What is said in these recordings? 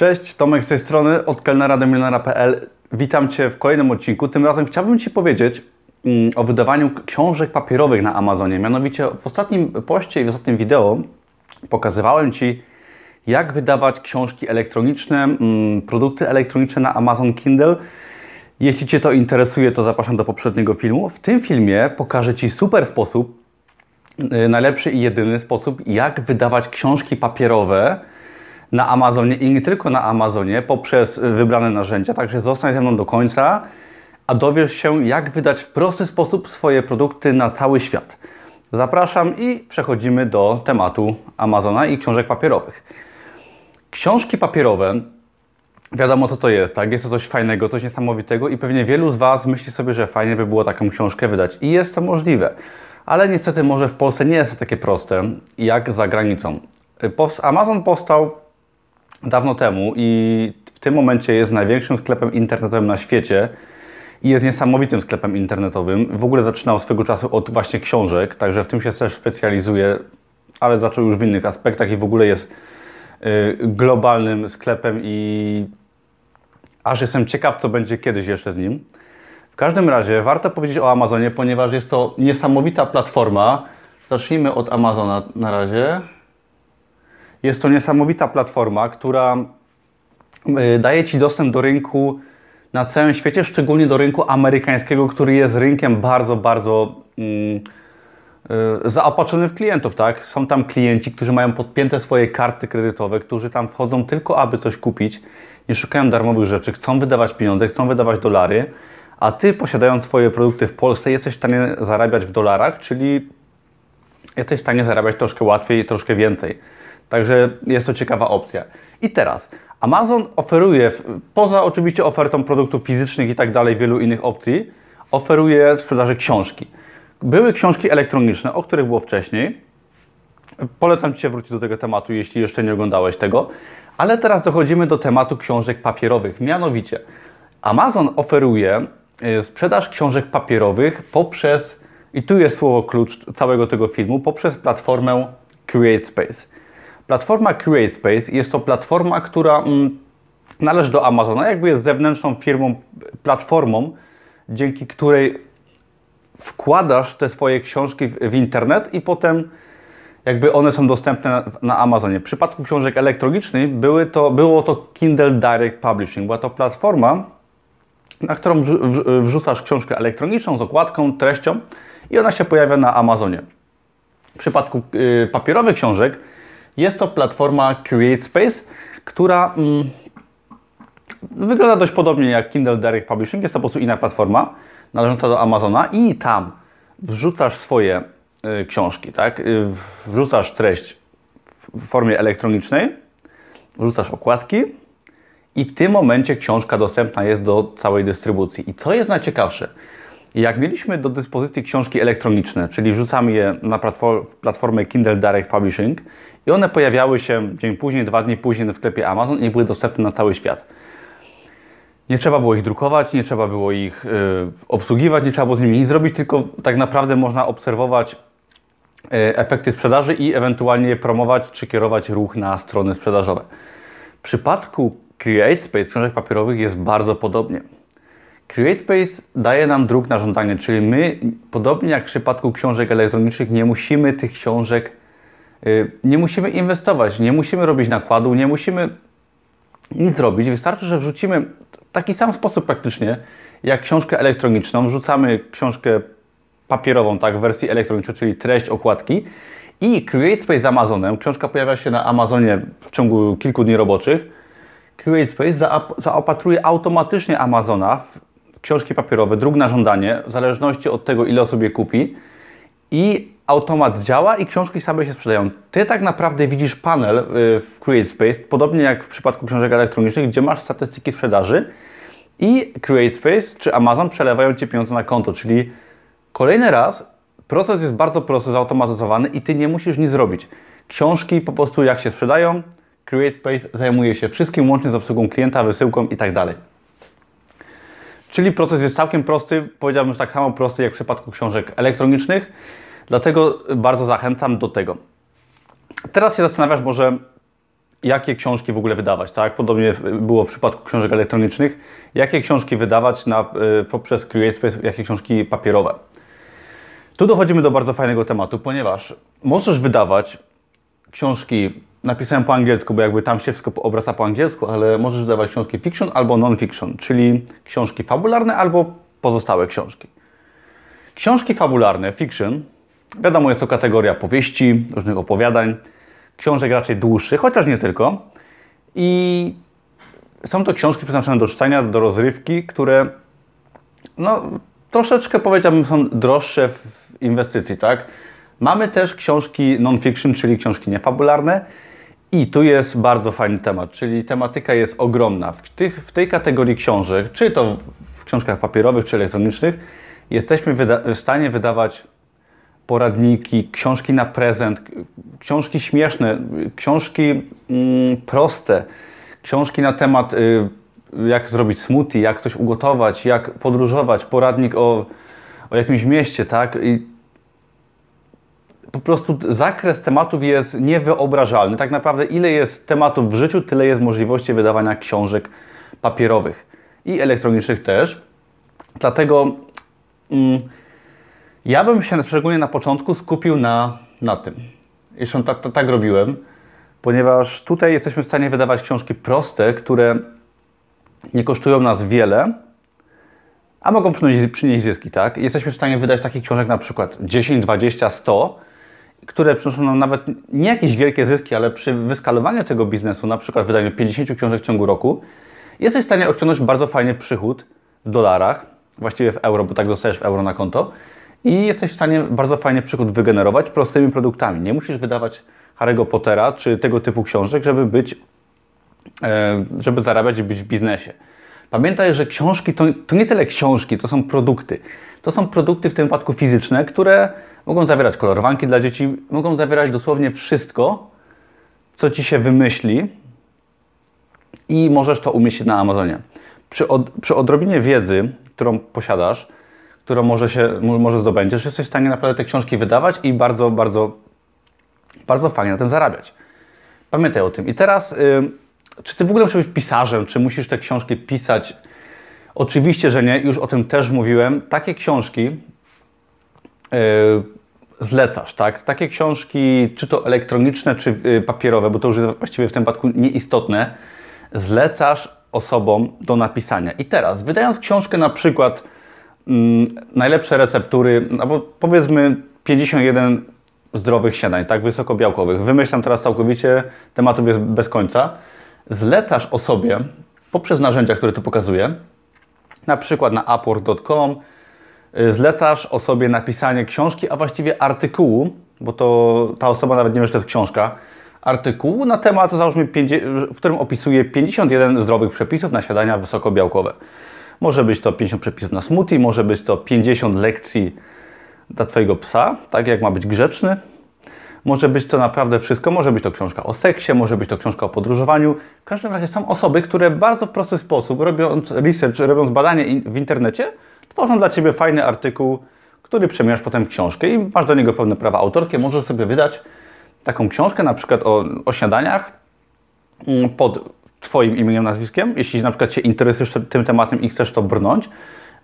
Cześć, Tomek z tej strony, od kelnera. Witam Cię w kolejnym odcinku. Tym razem chciałbym Ci powiedzieć mm, o wydawaniu książek papierowych na Amazonie. Mianowicie w ostatnim poście i w ostatnim wideo pokazywałem Ci, jak wydawać książki elektroniczne, mm, produkty elektroniczne na Amazon Kindle. Jeśli Cię to interesuje, to zapraszam do poprzedniego filmu. W tym filmie pokażę Ci super sposób, y, najlepszy i jedyny sposób, jak wydawać książki papierowe na Amazonie i nie tylko na Amazonie poprzez wybrane narzędzia. Także zostań ze mną do końca, a dowiesz się, jak wydać w prosty sposób swoje produkty na cały świat. Zapraszam i przechodzimy do tematu Amazona i książek papierowych. Książki papierowe, wiadomo co to jest, tak? Jest to coś fajnego, coś niesamowitego i pewnie wielu z Was myśli sobie, że fajnie by było taką książkę wydać. I jest to możliwe. Ale niestety może w Polsce nie jest to takie proste jak za granicą. Amazon powstał dawno temu i w tym momencie jest największym sklepem internetowym na świecie i jest niesamowitym sklepem internetowym. W ogóle zaczynał swego czasu od właśnie książek, także w tym się też specjalizuje, ale zaczął już w innych aspektach i w ogóle jest y, globalnym sklepem i aż jestem ciekaw, co będzie kiedyś jeszcze z nim. W każdym razie warto powiedzieć o Amazonie, ponieważ jest to niesamowita platforma. Zacznijmy od Amazona na razie. Jest to niesamowita platforma, która y, daje Ci dostęp do rynku na całym świecie, szczególnie do rynku amerykańskiego, który jest rynkiem bardzo, bardzo mm, y, zaopatrzony w klientów, tak? Są tam klienci, którzy mają podpięte swoje karty kredytowe, którzy tam wchodzą tylko, aby coś kupić, nie szukają darmowych rzeczy, chcą wydawać pieniądze, chcą wydawać dolary, a Ty posiadając swoje produkty w Polsce jesteś w stanie zarabiać w dolarach, czyli jesteś w stanie zarabiać troszkę łatwiej troszkę więcej. Także jest to ciekawa opcja. I teraz Amazon oferuje, poza oczywiście ofertą produktów fizycznych i tak dalej, wielu innych opcji, oferuje w sprzedaży książki. Były książki elektroniczne, o których było wcześniej. Polecam Ci się wrócić do tego tematu, jeśli jeszcze nie oglądałeś tego. Ale teraz dochodzimy do tematu książek papierowych. Mianowicie, Amazon oferuje y, sprzedaż książek papierowych poprzez, i tu jest słowo klucz całego tego filmu, poprzez platformę CreateSpace. Platforma CreateSpace jest to platforma, która mm, należy do Amazona, jakby jest zewnętrzną firmą, platformą, dzięki której wkładasz te swoje książki w, internet i potem jakby one są dostępne na, na, Amazonie. W przypadku książek elektronicznych były to, było to Kindle Direct Publishing. Była to platforma, na którą wrzucasz książkę elektroniczną z okładką, treścią i ona się pojawia na Amazonie. W przypadku y, papierowych książek jest to platforma CreateSpace, która mm, wygląda dość podobnie jak Kindle Direct Publishing. Jest to po prostu inna platforma należąca do Amazona i tam wrzucasz swoje y, książki, tak? Y, wrzucasz treść w formie elektronicznej, wrzucasz okładki i w tym momencie książka dostępna jest do całej dystrybucji. I co jest najciekawsze, jak mieliśmy do dyspozycji książki elektroniczne, czyli wrzucamy je na platformę Kindle Direct Publishing i one pojawiały się dzień później, dwa dni później w sklepie Amazon i były dostępne na cały świat. Nie trzeba było ich drukować, nie trzeba było ich y, obsługiwać, nie trzeba było z nimi nic zrobić, tylko tak naprawdę można obserwować y, efekty sprzedaży i ewentualnie promować czy kierować ruch na strony sprzedażowe. W przypadku CreateSpace książek papierowych jest bardzo podobnie. CreateSpace daje nam druk na żądanie, czyli my, podobnie jak w przypadku książek elektronicznych, nie musimy tych książek Y, nie musimy inwestować, nie musimy robić nakładu, nie musimy nic robić. Wystarczy, że wrzucimy w taki sam sposób praktycznie jak książkę elektroniczną. Wrzucamy książkę papierową, tak, w wersji elektronicznej, czyli treść okładki i CreateSpace z Amazonem. Książka pojawia się na Amazonie w ciągu kilku dni roboczych. CreateSpace zaopatruje automatycznie Amazona w książki papierowe, druk na żądanie, w zależności od tego, ile osób je kupi. I automat działa i książki same się sprzedają. Ty tak naprawdę widzisz panel y, w CreateSpace, podobnie jak w przypadku książek elektronicznych, gdzie masz statystyki sprzedaży i CreateSpace czy Amazon przelewają Ci pieniądze na konto, czyli kolejny raz proces jest bardzo prosty, zautomatyzowany i Ty nie musisz nic zrobić. Książki po prostu jak się sprzedają, CreateSpace zajmuje się wszystkim łącznie z obsługą klienta, wysyłką i tak. Czyli proces jest całkiem prosty, powiedziałbym, że tak samo prosty jak w przypadku książek elektronicznych. Dlatego bardzo zachęcam do tego. Teraz się zastanawiasz może, jakie książki w ogóle wydawać, tak? Podobnie było w przypadku książek elektronicznych. Jakie książki wydawać na, y, poprzez CreateSpace, jakie książki papierowe. Tu dochodzimy do bardzo fajnego tematu, ponieważ możesz wydawać książki, napisałem po angielsku, bo jakby tam się wszystko obraca po angielsku, ale możesz wydawać książki fiction albo non-fiction, czyli książki fabularne albo pozostałe książki. Książki fabularne, fiction, wiadomo jest to kategoria powieści, różnych opowiadań, książek raczej dłuższych, chociaż nie tylko. I są to książki przeznaczone do czytania, do rozrywki, które no, troszeczkę powiedziałbym są droższe w inwestycji, tak? Mamy też książki non-fiction, czyli książki niefabularne i tu jest bardzo fajny temat, czyli tematyka jest ogromna. W, tych, w tej kategorii książek, czy to w książkach papierowych, czy elektronicznych, jesteśmy w stanie wydawać poradniki, książki na prezent, książki śmieszne, książki mm, proste, książki na temat y, jak zrobić smoothie, jak coś ugotować, jak podróżować, poradnik o, o jakimś mieście, tak? I prostu zakres tematów jest niewyobrażalny. Tak naprawdę ile jest tematów w życiu, tyle jest możliwości wydawania książek papierowych i elektronicznych też. Dlatego mm, ja bym się szczególnie na początku skupił na, na tym. Zresztą tak, tak, tak robiłem, ponieważ tutaj jesteśmy w stanie wydawać książki proste, które nie kosztują nas wiele, a mogą przynieść, przynieść zyski, tak? Jesteśmy w stanie wydać takich książek na przykład 10, 20, 100, które przynoszą nam nawet nie jakieś wielkie zyski, ale przy wyskalowaniu tego biznesu, na przykład wydaniu 50 książek w ciągu roku, jesteś w stanie osiągnąć bardzo fajny przychód w dolarach, właściwie w euro, bo tak dostajesz w euro na konto i jesteś w stanie bardzo fajny przychód wygenerować prostymi produktami. Nie musisz wydawać Harry'ego Pottera czy tego typu książek, żeby być, e, żeby zarabiać i być w biznesie. Pamiętaj, że książki to, to nie tyle książki, to są produkty. To są produkty w tym wypadku fizyczne, które mogą zawierać kolorowanki dla dzieci, mogą zawierać dosłownie wszystko, co ci się wymyśli i możesz to umieścić na Amazonie. Przy, od, przy odrobinie wiedzy, którą posiadasz, którą może, się, może zdobędziesz, jesteś w stanie naprawdę te książki wydawać i bardzo, bardzo, bardzo fajnie na tym zarabiać. Pamiętaj o tym. I teraz, yy, czy ty w ogóle musisz być pisarzem, czy musisz te książki pisać? Oczywiście, że nie, już o tym też mówiłem. Takie książki zlecasz, tak? Takie książki, czy to elektroniczne, czy yy, papierowe, bo to już jest właściwie w tym przypadku nieistotne, zlecasz osobom do napisania. I teraz, wydając książkę na przykład Mm, najlepsze receptury, albo powiedzmy 51 zdrowych śniadań, tak, wysokobiałkowych. Wymyślam teraz całkowicie, tematów jest bez końca. Zlecasz osobie poprzez narzędzia, które tu pokazuję, na przykład na upwork.com, y, zlecasz osobie napisanie książki, a właściwie artykułu, bo to ta osoba nawet nie wie, że to jest książka, artykułu na temat, załóżmy, w którym opisuje 51 zdrowych przepisów na śniadania wysokobiałkowe. Może być to 50 przepisów na smoothie, może być to 50 lekcji dla Twojego psa, tak jak ma być grzeczny. Może być to naprawdę wszystko, może być to książka o seksie, może być to książka o podróżowaniu. W każdym razie są osoby, które w bardzo prosty sposób, robiąc research, robiąc badanie w internecie, tworzą dla Ciebie fajny artykuł, który przemieniasz potem w książkę i masz do niego pewne prawa autorskie. Możesz sobie wydać taką książkę, na przykład o, o śniadaniach, mm, pod Twoim imieniem, nazwiskiem. Jeśli na przykład się interesujesz tym tematem i chcesz to brnąć,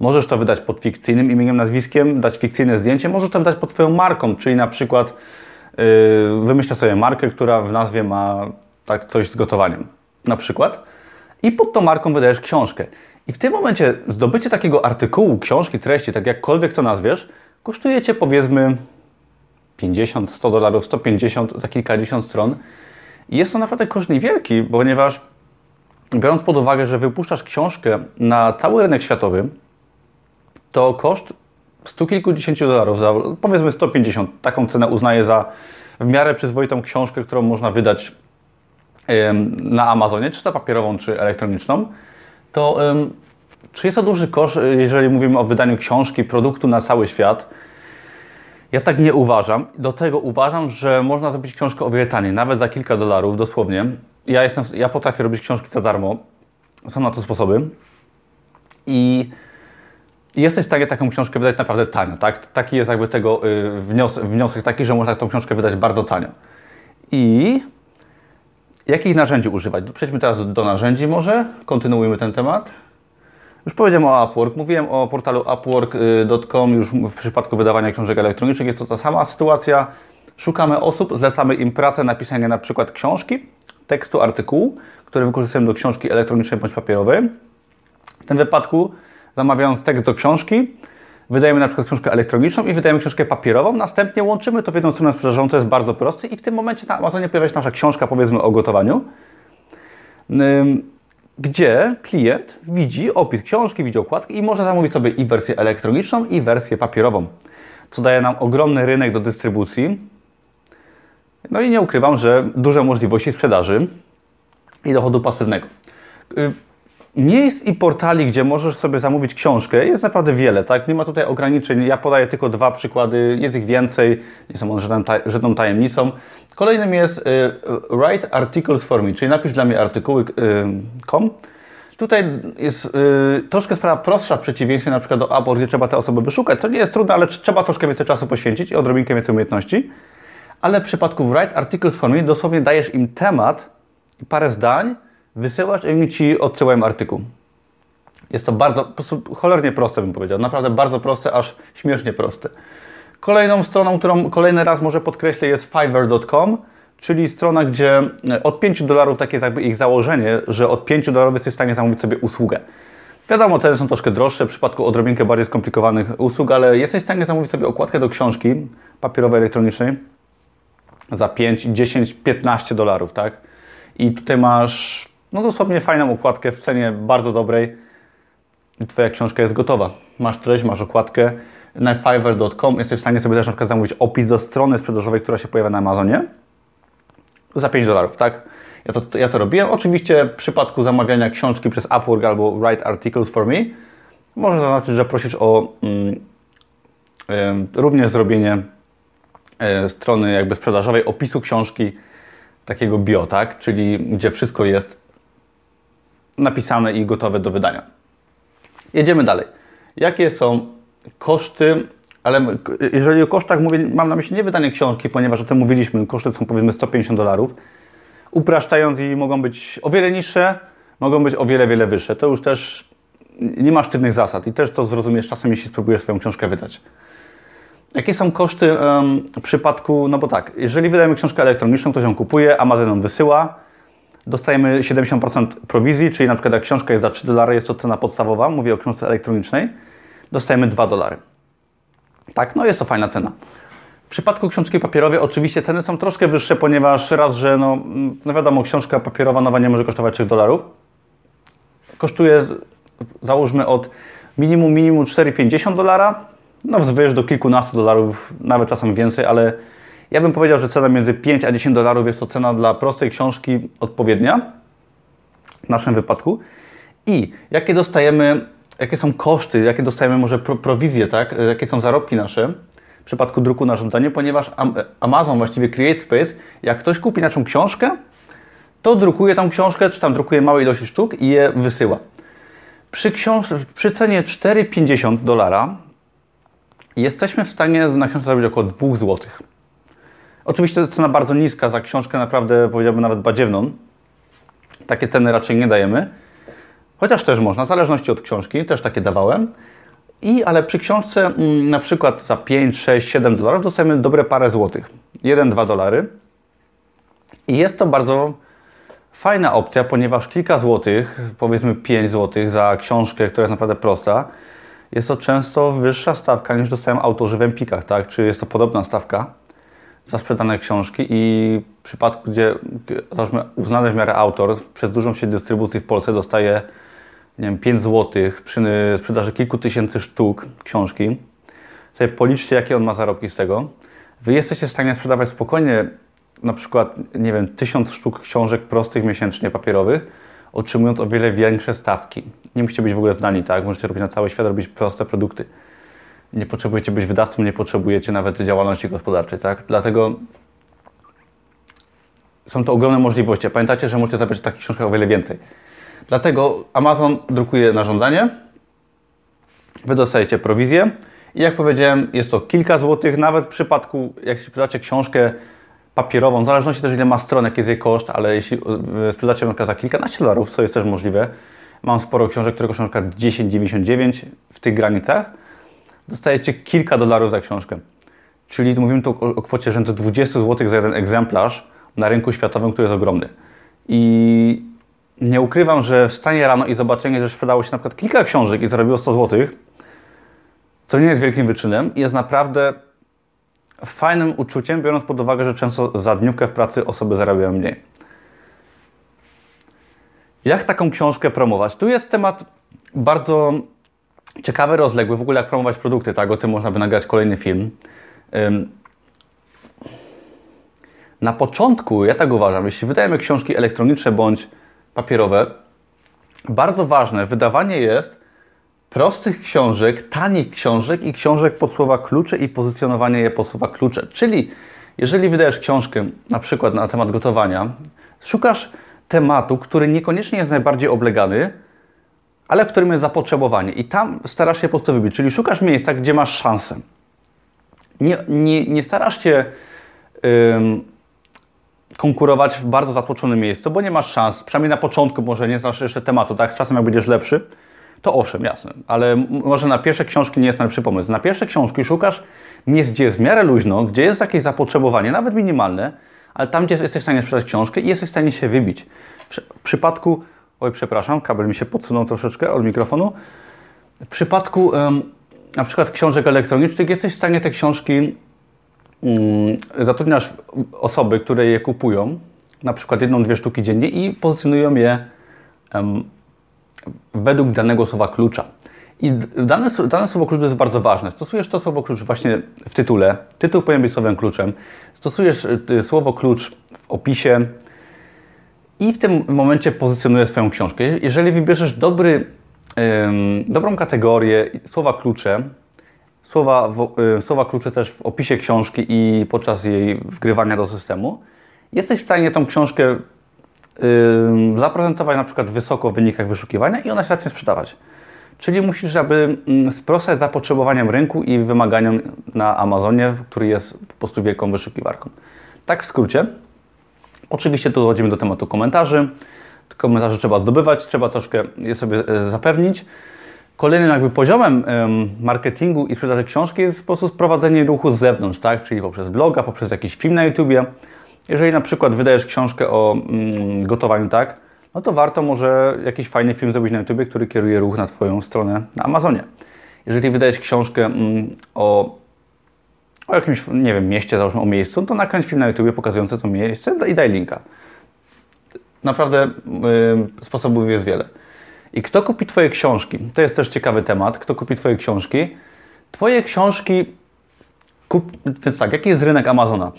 możesz to wydać pod fikcyjnym imieniem, nazwiskiem, dać fikcyjne zdjęcie, możesz to wydać pod Twoją marką, czyli na przykład yy, sobie markę, która w nazwie ma tak coś z gotowaniem, na przykład, i pod tą marką wydajesz książkę. I w tym momencie zdobycie takiego artykułu, książki, treści, tak jakkolwiek to nazwiesz, kosztuje Cię powiedzmy 50, 100 dolarów, 150 za kilkadziesiąt stron. I jest to naprawdę koszt niewielki, ponieważ biorąc pod uwagę, że wypuszczasz książkę na cały rynek światowy, to koszt stu kilkudziesięciu dolarów, za, powiedzmy 150, taką cenę uznaję za w miarę przyzwoitą książkę, którą można wydać na Amazonie, czy to papierową, czy elektroniczną, to czy jest to duży koszt, jeżeli mówimy o wydaniu książki, produktu na cały świat? Ja tak nie uważam. Do tego uważam, że można zrobić książkę o wiele taniej, nawet za kilka dolarów dosłownie ja, jestem, ja potrafię robić książki za darmo. Są na to sposoby. I jesteś w stanie taką książkę wydać naprawdę tanio. Tak? Taki jest jakby tego y, wniosek, wniosek taki, że można tą książkę wydać bardzo tanio. I Jakich narzędzi używać? Przejdźmy teraz do narzędzi może, kontynuujmy ten temat. Już powiedziałem o Upwork, mówiłem o portalu upwork.com już w przypadku wydawania książek elektronicznych. Jest to ta sama sytuacja. Szukamy osób, zlecamy im pracę napisania na przykład książki, tekstu, artykułu, który wykorzystujemy do książki elektronicznej bądź papierowej. W tym wypadku zamawiając tekst do książki, wydajemy na przykład książkę elektroniczną i wydajemy książkę papierową, następnie łączymy to w jedną stronę sprzedażową, co jest bardzo proste i w tym momencie na Amazonie pojawia się nasza książka, powiedzmy o gotowaniu, gdzie klient widzi opis książki, widzi okładki i może zamówić sobie i wersję elektroniczną, i wersję papierową, co daje nam ogromny rynek do dystrybucji. No i nie ukrywam, że duże możliwości sprzedaży i dochodu pasywnego. Miejsc i portali, gdzie możesz sobie zamówić książkę, jest naprawdę wiele, tak? Nie ma tutaj ograniczeń. Ja podaję tylko dwa przykłady, jest ich więcej, nie są one żadną tajemnicą. Kolejnym jest y, Write Articles for Me, czyli napisz dla mnie artykuły.com. Y, tutaj jest y, troszkę sprawa prostsza w przeciwieństwie na przykład do Upwork, gdzie trzeba te osoby wyszukać, co nie jest trudne, ale trzeba troszkę więcej czasu poświęcić i odrobinkę więcej umiejętności. Ale w przypadku Write Articles for Me dosłownie dajesz im temat i parę zdań, wysyłasz i oni Ci odsyłają artykuł. Jest to bardzo, po prostu cholernie proste bym powiedział, naprawdę bardzo proste, aż śmiesznie proste. Kolejną stroną, którą kolejny raz może podkreślę jest fiverr.com, czyli strona, gdzie od 5 dolarów, takie jest jakby ich założenie, że od 5 dolarów jesteś w stanie zamówić sobie usługę. Wiadomo, ceny są troszkę droższe w przypadku odrobinkę bardziej skomplikowanych usług, ale jesteś w stanie zamówić sobie okładkę do książki papierowej, elektronicznej za 5, 10, 15 dolarów, tak? I tutaj masz no dosłownie fajną okładkę w cenie bardzo dobrej i Twoja książka jest gotowa. Masz treść, masz okładkę na fiverr.com jesteś w stanie sobie też na przykład zamówić opis do strony sprzedażowej, która się pojawia na Amazonie za 5 dolarów, tak? Ja to, ja to robiłem. Oczywiście w przypadku zamawiania książki przez Upwork albo Write Articles for Me można zaznaczyć, że prosisz o mm, y, również zrobienie y, strony jakby sprzedażowej, opisu książki, takiego bio, tak? Czyli gdzie wszystko jest napisane i gotowe do wydania. Jedziemy dalej. Jakie są koszty, ale jeżeli o kosztach mówię, mam na myśli nie wydanie książki, ponieważ o tym mówiliśmy, koszty są powiedzmy 150 dolarów. Upraszczając i mogą być o wiele niższe, mogą być o wiele, wiele wyższe. To już też nie ma sztywnych zasad i też to zrozumiesz czasem, jeśli spróbujesz swoją książkę wydać. Jakie są koszty um, w przypadku, no bo tak, jeżeli wydajemy książkę elektroniczną, ktoś ją kupuje, Amazon ją wysyła, dostajemy 70% prowizji, czyli na przykład jak książka jest za 3 dolary, jest to cena podstawowa, mówię o książce elektronicznej, dostajemy 2 dolary. Tak, no jest to fajna cena. W przypadku książki papierowej oczywiście ceny są troszkę wyższe, ponieważ raz, że no, no wiadomo, książka papierowa nowa nie może kosztować 3 dolarów. Kosztuje, załóżmy od minimum, minimum 4,50 dolara, no wzwyż do kilkunastu dolarów, nawet czasem więcej, ale ja bym powiedział, że cena między 5 a 10 dolarów jest to cena dla prostej książki odpowiednia w naszym wypadku. I jakie dostajemy, jakie są koszty, jakie dostajemy może prowizje, tak? jakie są zarobki nasze w przypadku druku na żądanie, ponieważ Amazon, właściwie CreateSpace, jak ktoś kupi naszą książkę, to drukuje tą książkę, czy tam drukuje małe ilości sztuk i je wysyła. Przy, książ- przy cenie 4,50 dolara jesteśmy w stanie na książce zarobić około 2 zł. Oczywiście cena bardzo niska za książkę, naprawdę powiedziałbym nawet badziewną. Takie ceny raczej nie dajemy. Chociaż też można, w zależności od książki, też takie dawałem. I, ale przy książce mm, na przykład za 5, 6, 7 dolarów dostajemy dobre parę złotych. 1-2 dolary. I jest to bardzo fajna opcja, ponieważ kilka złotych, powiedzmy 5 złotych za książkę, która jest naprawdę prosta, jest to często wyższa stawka niż dostają autorzy w Empikach, tak? Czy jest to podobna stawka za sprzedane książki i w przypadku, gdzie załóżmy uznany w miarę autor przez dużą sieć dystrybucji w Polsce dostaje nie wiem, 5 zł przy sprzedaży kilku tysięcy sztuk książki, sobie policzcie, jakie on ma zarobki z tego. Wy jesteście w stanie sprzedawać spokojnie na przykład, nie wiem, tysiąc sztuk książek prostych miesięcznie papierowych, otrzymując o wiele większe stawki. Nie musicie być w ogóle znani, tak? Możecie robić na cały świat, robić proste produkty. Nie potrzebujecie być wydawcą, nie potrzebujecie nawet działalności gospodarczej, tak? Dlatego są to ogromne możliwości. Pamiętajcie, że możecie zabrać takich książek o wiele więcej. Dlatego Amazon drukuje na żądanie, Wy dostajecie prowizję i jak powiedziałem, jest to kilka złotych, nawet w przypadku, jak sprzedacie książkę papierową, w zależności też ile ma stron, jaki jest jej koszt, ale jeśli e, sprzedacie ją za kilkanaście dolarów, co jest też możliwe, mam sporo książek, które kosztują na przykład 10,99 w tych granicach, dostajecie kilka dolarów za książkę. Czyli mówimy tu o, kwocie rzędu 20 zł za jeden egzemplarz na rynku światowym, który jest ogromny. I nie ukrywam, że wstanie rano i zobaczenie, że sprzedało się na przykład kilka książek i zarobiło 100 zł, co nie jest wielkim wyczynem, jest naprawdę fajnym uczuciem, biorąc pod uwagę, że często za dniówkę w pracy osoby zarabiają mniej. Jak taką książkę promować? Tu jest temat bardzo ciekawy, rozległy, w ogóle jak promować produkty, tak? O tym można by nagrać kolejny film. Na początku, ja tak uważam, jeśli wydajemy książki elektroniczne bądź papierowe, bardzo ważne wydawanie jest prostych książek, tanich książek i książek pod słowa klucze i pozycjonowanie je pod słowa klucze. Czyli jeżeli wydajesz książkę na przykład na temat gotowania, szukasz tematu, który niekoniecznie jest najbardziej oblegany, ale w którym jest zapotrzebowanie i tam starasz się po prostu wybić, czyli szukasz miejsca, gdzie masz szansę. Nie, nie, nie starasz się ym, konkurować w bardzo zatłoczonym miejscu, bo nie masz szans, przynajmniej na początku może nie znasz jeszcze tematu, tak? Z czasem jak będziesz lepszy, to owszem, jasne, ale może na pierwsze książki nie jest najlepszy pomysł. Na pierwsze książki szukasz miejsc, gdzie jest w miarę luźno, gdzie jest jakieś zapotrzebowanie, nawet minimalne, ale tam, gdzie jesteś w stanie sprzedać książkę i jesteś w stanie się wybić. W przypadku, oj przepraszam, kabel mi się podsunął troszeczkę od mikrofonu. W przypadku um, na przykład książek elektronicznych jesteś w stanie te książki um, zatrudniasz osoby, które je kupują, na przykład jedną, dwie sztuki dziennie i pozycjonują je um, według danego słowa klucza. I dane, dane słowo klucz jest bardzo ważne. Stosujesz to słowo klucz właśnie w tytule. Tytuł powinien być słowem kluczem. Stosujesz y, słowo klucz w opisie i w tym momencie pozycjonujesz swoją książkę. Jeżeli wybierzesz dobry, dobrą kategorię, słowa klucze, słowa, słowa klucze też w opisie książki i podczas jej wgrywania do systemu, jesteś w stanie tą książkę zaprezentować na przykład wysoko w wynikach wyszukiwania i ona się zacznie sprzedawać. Czyli musisz aby sprostać zapotrzebowaniom rynku i wymaganiom na Amazonie, który jest po prostu wielką wyszukiwarką. Tak w skrócie. Oczywiście tu dochodzimy do tematu komentarzy. Komentarze trzeba zdobywać, trzeba troszkę je sobie e, zapewnić. Kolejnym jakby poziomem marketingu i sprzedaży książki jest po prostu sprowadzenie ruchu z zewnątrz, tak? czyli poprzez bloga, poprzez jakiś film na YouTubie, jeżeli na przykład wydajesz książkę o mm, gotowaniu, tak, no to warto może jakiś fajny film zrobić na YouTube, który kieruje ruch na Twoją stronę na Amazonie. Jeżeli wydajesz książkę mm, o, o jakimś, nie wiem, mieście, załóżmy o miejscu, no to nakręć film na YouTube pokazujący to miejsce i daj linka. Naprawdę yy, sposobów jest wiele. I kto kupi Twoje książki? To jest też ciekawy temat. Kto kupi Twoje książki? Twoje książki kup... Więc tak, jaki jest rynek Amazona?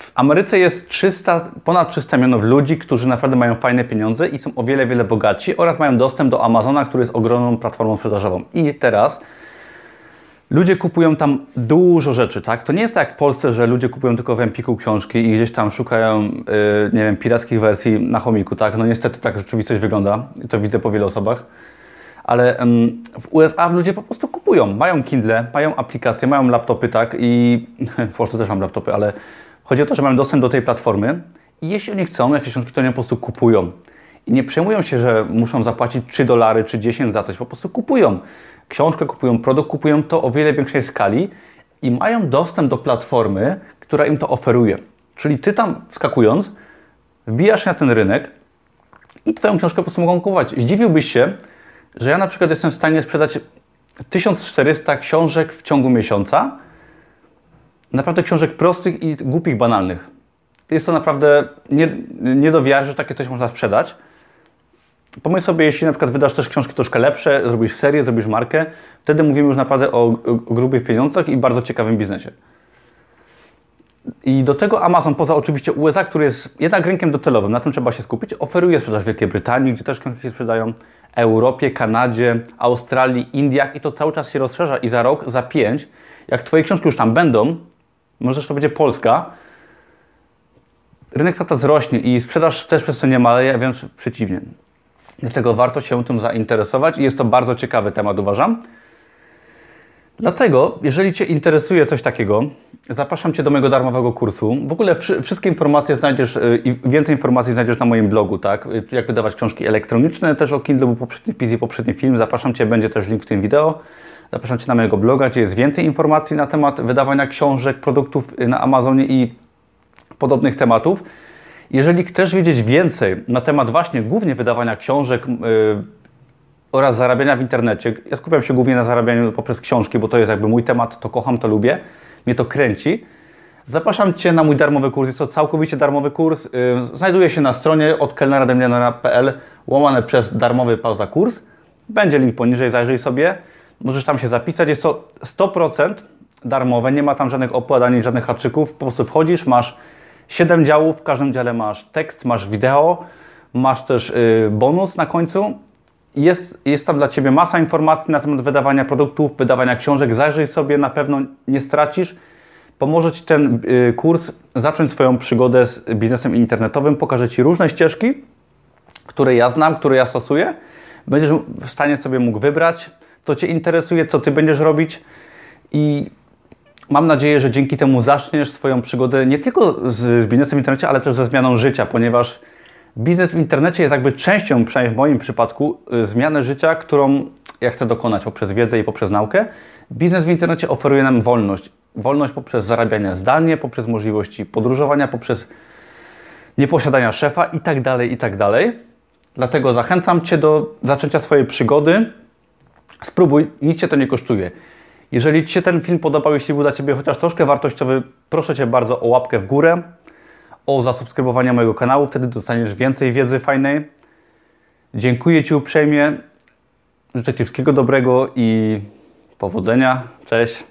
W Ameryce jest 300, ponad 300 milionów ludzi, którzy naprawdę mają fajne pieniądze i są o wiele, wiele bogatsi oraz mają dostęp do Amazona, który jest ogromną platformą sprzedażową. I teraz ludzie kupują tam dużo rzeczy, tak? To nie jest tak jak w Polsce, że ludzie kupują tylko w Empiku książki i gdzieś tam szukają, yy, nie wiem, pirackich wersji na chomiku, tak? No niestety tak rzeczywistość wygląda i to widzę po wielu osobach. Ale w USA ludzie po prostu kupują, mają Kindle, mają aplikacje, mają laptopy, tak? I w Polsce też mam laptopy, ale chodzi o to, że mają dostęp do tej platformy i jeśli oni chcą, jakieś książki, to oni po prostu kupują. I nie przejmują się, że muszą zapłacić 3 dolary czy 10 za coś, po prostu kupują. Książkę kupują, produkt kupują to o wiele większej skali i mają dostęp do platformy, która im to oferuje. Czyli ty tam skakując, wbijasz na ten rynek i twoją książkę po prostu mogą kupować. Zdziwiłbyś się, że ja na przykład jestem w stanie sprzedać 1400 książek w ciągu miesiąca. Naprawdę książek prostych i głupich, banalnych. Jest to naprawdę nie, nie do wiary, że takie coś można sprzedać. Pomyśl sobie, jeśli na przykład wydasz też książki troszkę lepsze, zrobisz serię, zrobisz markę, wtedy mówimy już naprawdę o, grubych pieniądzach i bardzo ciekawym biznesie. I do tego Amazon, poza oczywiście USA, który jest jednak rynkiem docelowym, na tym trzeba się skupić, oferuje sprzedaż Wielkiej Brytanii, gdzie też książki się sprzedają, Europie, Kanadzie, Australii, Indiach i to cały czas się rozszerza i za rok, za pięć, jak Twoje książki już tam będą, może to będzie Polska, rynek tata wzrośnie i sprzedaż też przez to nie maleje, wręcz przeciwnie. Dlatego warto się tym zainteresować i jest to bardzo ciekawy temat, uważam. Dlatego, jeżeli Cię interesuje coś takiego, zapraszam Cię do mojego darmowego kursu. W ogóle wszystkie informacje znajdziesz y, i więcej informacji znajdziesz na moim blogu, tak? Y, jak wydawać książki elektroniczne, też o Kindle był poprzedni wpis i poprzedni film. Zapraszam Cię, będzie też link w tym wideo. Zapraszam Cię na mojego bloga, gdzie jest więcej informacji na temat wydawania książek, produktów na Amazonie i podobnych tematów. Jeżeli chcesz wiedzieć więcej na temat właśnie głównie wydawania książek yy, oraz zarabiania w internecie, ja skupiam się głównie na zarabianiu poprzez książki, bo to jest jakby mój temat, to kocham, to lubię, mnie to kręci. Zapraszam Cię na mój darmowy kurs. Jest to całkowicie darmowy kurs. Yy, znajduje się na stronie od kelnerademilionera.pl łamane przez darmowy pauza kurs. Będzie link poniżej, zajrzyj sobie. Możesz tam się zapisać. Jest to 100% darmowe, nie ma tam żadnych opłat ani żadnych haczyków. Po prostu wchodzisz, masz 7 działów, w każdym dziale masz tekst, masz wideo, masz też y, bonus na końcu. Jest, jest tam dla Ciebie masa informacji na temat wydawania produktów, wydawania książek. Zajrzyj sobie, na pewno nie stracisz. Pomoże Ci ten y, kurs zacząć swoją przygodę z biznesem internetowym. Pokażę Ci różne ścieżki, które ja znam, które ja stosuję. Będziesz w stanie sobie mógł wybrać, co Cię interesuje, co Ty będziesz robić i mam nadzieję, że dzięki temu zaczniesz swoją przygodę nie tylko z, z biznesem w internecie, ale też ze zmianą życia, ponieważ biznes w internecie jest jakby częścią, przynajmniej w moim przypadku, y, zmiany życia, którą ja chcę dokonać poprzez wiedzę i poprzez naukę. Biznes w internecie oferuje nam wolność. Wolność poprzez zarabianie zdalnie, poprzez możliwości podróżowania, poprzez nieposiadania szefa i tak dalej, i tak. Dlatego zachęcam Cię do zaczęcia swojej przygody. Spróbuj, nic Cię to nie kosztuje. Jeżeli Ci się ten film podobał, jeśli był dla Ciebie chociaż troszkę wartościowy, proszę Cię bardzo o łapkę w górę, o zasubskrybowanie mojego kanału, wtedy dostaniesz więcej wiedzy fajnej. Dziękuję Ci uprzejmie, życzę Ci wszystkiego dobrego i powodzenia. Cześć.